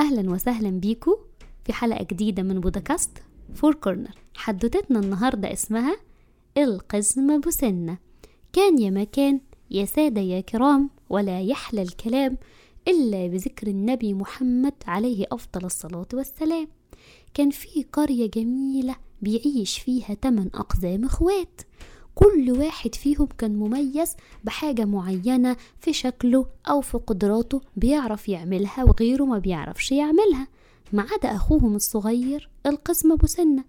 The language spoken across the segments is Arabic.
أهلا وسهلا بيكو في حلقة جديدة من بودكاست فور كورنر. حدوتتنا النهاردة اسمها القزم بسنة كان يا مكان يا سادة يا كرام ولا يحلى الكلام إلا بذكر النبي محمد عليه أفضل الصلاة والسلام. كان في قرية جميلة بيعيش فيها تمن أقزام إخوات. كل واحد فيهم كان مميز بحاجة معينة في شكله أو في قدراته بيعرف يعملها وغيره ما بيعرفش يعملها. ما عدا أخوهم الصغير القسم أبو سنة.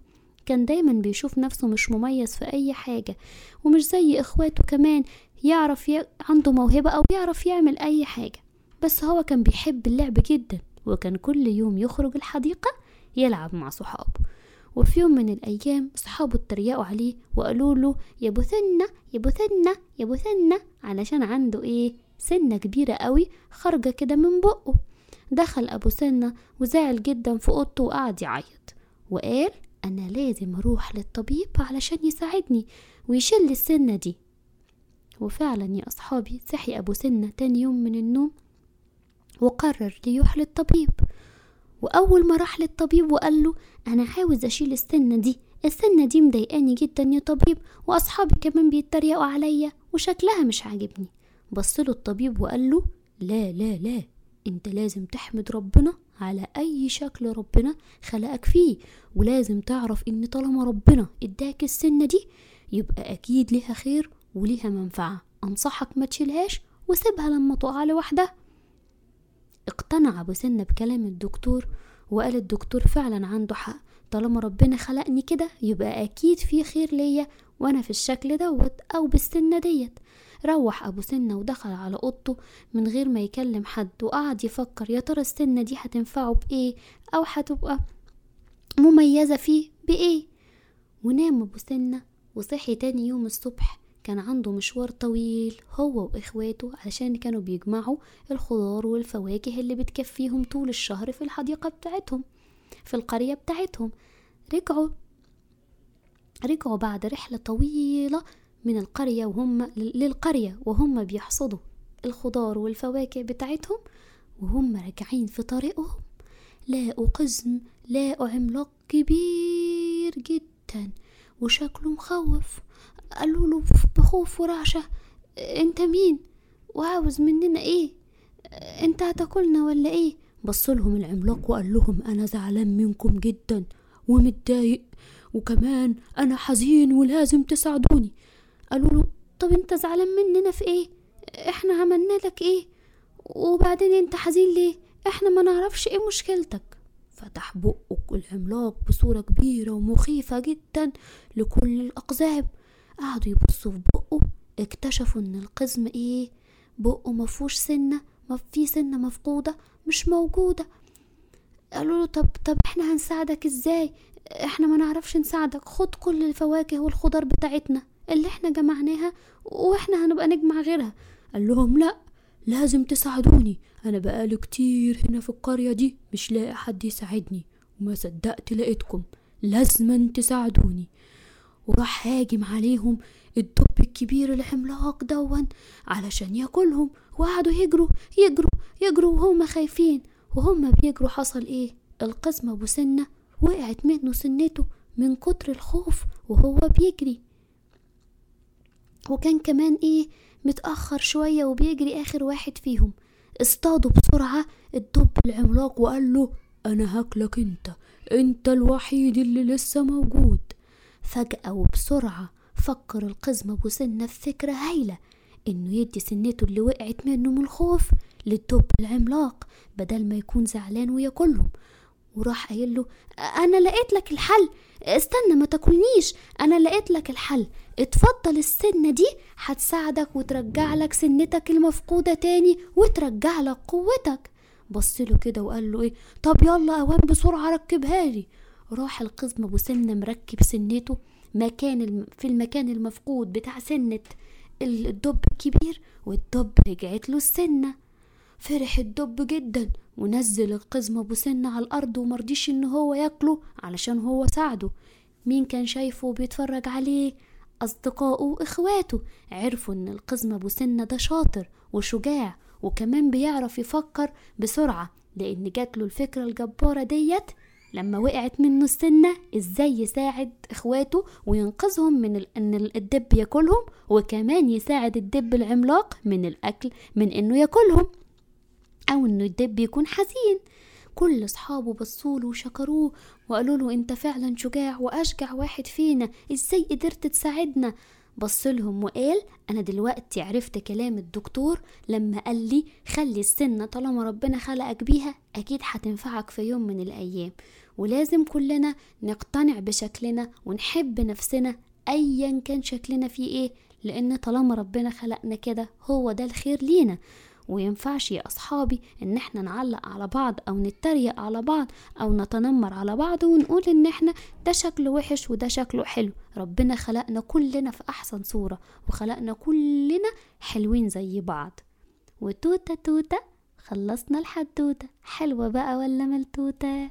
كان دايما بيشوف نفسه مش مميز في أي حاجة ومش زي إخواته كمان يعرف ي... عنده موهبة أو يعرف يعمل أي حاجة. بس هو كان بيحب اللعب جدا وكان كل يوم يخرج الحديقة يلعب مع صحابه. وفي يوم من الأيام صحابه اتريقوا عليه وقالوا له يا ابو سنة يا ابو سنة يا ابو سنة علشان عنده إيه؟ سنة كبيرة قوي خارجة كده من بقه. دخل أبو سنة وزعل جدا في أوضته وقعد يعيط. وقال أنا لازم أروح للطبيب علشان يساعدني ويشيل السنة دي. وفعلا يا أصحابي صحي أبو سنة تاني يوم من النوم وقرر ليروح للطبيب. وأول ما راح للطبيب وقال له أنا عاوز أشيل السنة دي السنة دي مضايقاني جدا يا طبيب وأصحابي كمان بيتريقوا عليا وشكلها مش عاجبني. بصله الطبيب وقال له لا لا لا أنت لازم تحمد ربنا على أي شكل ربنا خلقك فيه ولازم تعرف إن طالما ربنا إداك السنة دي يبقى أكيد ليها خير وليها منفعة. أنصحك ما تشيلهاش وسيبها لما تقع لوحدها. اقتنع ابو سنة بكلام الدكتور وقال الدكتور فعلا عنده حق. طالما ربنا خلقني كده يبقى أكيد في خير ليا وأنا في الشكل دوت أو بالسنة ديت. روح أبو سنة ودخل على أوضته من غير ما يكلم حد وقعد يفكر يا ترى السنة دي هتنفعه بإيه أو هتبقى مميزة فيه بإيه؟ ونام أبو سنة وصحي تاني يوم الصبح كان عنده مشوار طويل هو واخواته علشان كانوا بيجمعوا الخضار والفواكه اللي بتكفيهم طول الشهر في الحديقة بتاعتهم في القرية بتاعتهم رجعوا رجعوا بعد رحلة طويلة من القرية وهم للقرية وهم بيحصدوا الخضار والفواكه بتاعتهم وهم راجعين في طريقهم لاقوا قزم لاقوا عملاق كبير جدا وشكله مخوف قالوا له بخوف ورعشة أنت مين؟ وعاوز مننا إيه؟ أنت هتاكلنا ولا إيه؟ بصلهم العملاق وقال لهم أنا زعلان منكم جدا ومتضايق وكمان أنا حزين ولازم تساعدوني. قالوا له طب أنت زعلان مننا في إيه؟ إحنا عملنا لك إيه؟ وبعدين أنت حزين ليه؟ إحنا ما نعرفش إيه مشكلتك. فتح بقه العملاق بصورة كبيرة ومخيفة جدا لكل الأقزام قعدوا يبصوا في بقه اكتشفوا إن القزم إيه؟ بقه مفهوش سنة ما في سنة مفقودة مش موجودة. قالوا له طب طب إحنا هنساعدك إزاي؟ إحنا ما نعرفش نساعدك خد كل الفواكه والخضار بتاعتنا اللي إحنا جمعناها وإحنا هنبقى نجمع غيرها. قال لهم لأ لازم تساعدوني. أنا بقالي كتير هنا في القرية دي مش لاقي حد يساعدني وما صدقت لقيتكم. لازما تساعدوني. وراح هاجم عليهم الدب الكبير العملاق دون علشان ياكلهم. وقعدوا يجروا يجروا يجروا وهم خايفين. وهم بيجروا حصل إيه؟ القزم أبو سنة وقعت منه سنته من كتر الخوف وهو بيجري. وكان كمان إيه؟ متأخر شوية وبيجري آخر واحد فيهم. اصطادوا بسرعة الدب العملاق وقال له أنا هاكلك أنت. أنت الوحيد اللي لسه موجود. فجأة وبسرعة فكر القزم أبو سنة في فكرة هايلة إنه يدي سنته اللي وقعت منه من الخوف للدب العملاق بدل ما يكون زعلان وياكلهم وراح قايل له أنا لقيت لك الحل استنى ما تاكلنيش أنا لقيت لك الحل اتفضل السنة دي هتساعدك وترجع لك سنتك المفقودة تاني وترجع لك قوتك. بصله كده وقال له إيه طب يلا اوان بسرعة ركبها لي. راح القزم أبو سنة مركب سنته مكان. في المكان المفقود بتاع سنة الدب الكبير والدب رجعت له السنة. فرح الدب جدا ونزل القزم أبو سنة على الأرض ومرضيش إن هو ياكله علشان هو ساعده. مين كان شايفه وبيتفرج عليه؟ أصدقائه وإخواته. عرفوا إن القزم أبو سنة ده شاطر وشجاع وكمان بيعرف يفكر بسرعة لأن جات له الفكرة الجبارة ديت لما وقعت منه السنة إزاي يساعد إخواته وينقذهم من. إن الدب ياكلهم وكمان يساعد الدب العملاق من الأكل من إنه ياكلهم أو إنه الدب يكون حزين كل أصحابه بصوله وشكروه وقالوا له أنت فعلا شجاع وأشجع واحد فينا إزاي قدرت تساعدنا بصلهم وقال أنا دلوقتي عرفت كلام الدكتور لما قال لي خلي السنة طالما ربنا خلقك بيها أكيد هتنفعك في يوم من الأيام. ولازم كلنا نقتنع بشكلنا ونحب نفسنا ايا كان شكلنا فيه إيه لأن طالما ربنا خلقنا كده هو ده الخير لينا. وينفعش يا أصحابي إن إحنا نعلق على بعض أو نتريق على بعض أو نتنمر على بعض ونقول إن إحنا ده شكله وحش وده شكله حلو. ربنا خلقنا كلنا في أحسن صورة وخلقنا كلنا حلوين زي بعض. وتوتة توتة خلصنا الحدوتة. حلوة بقى ولا ملتوتة؟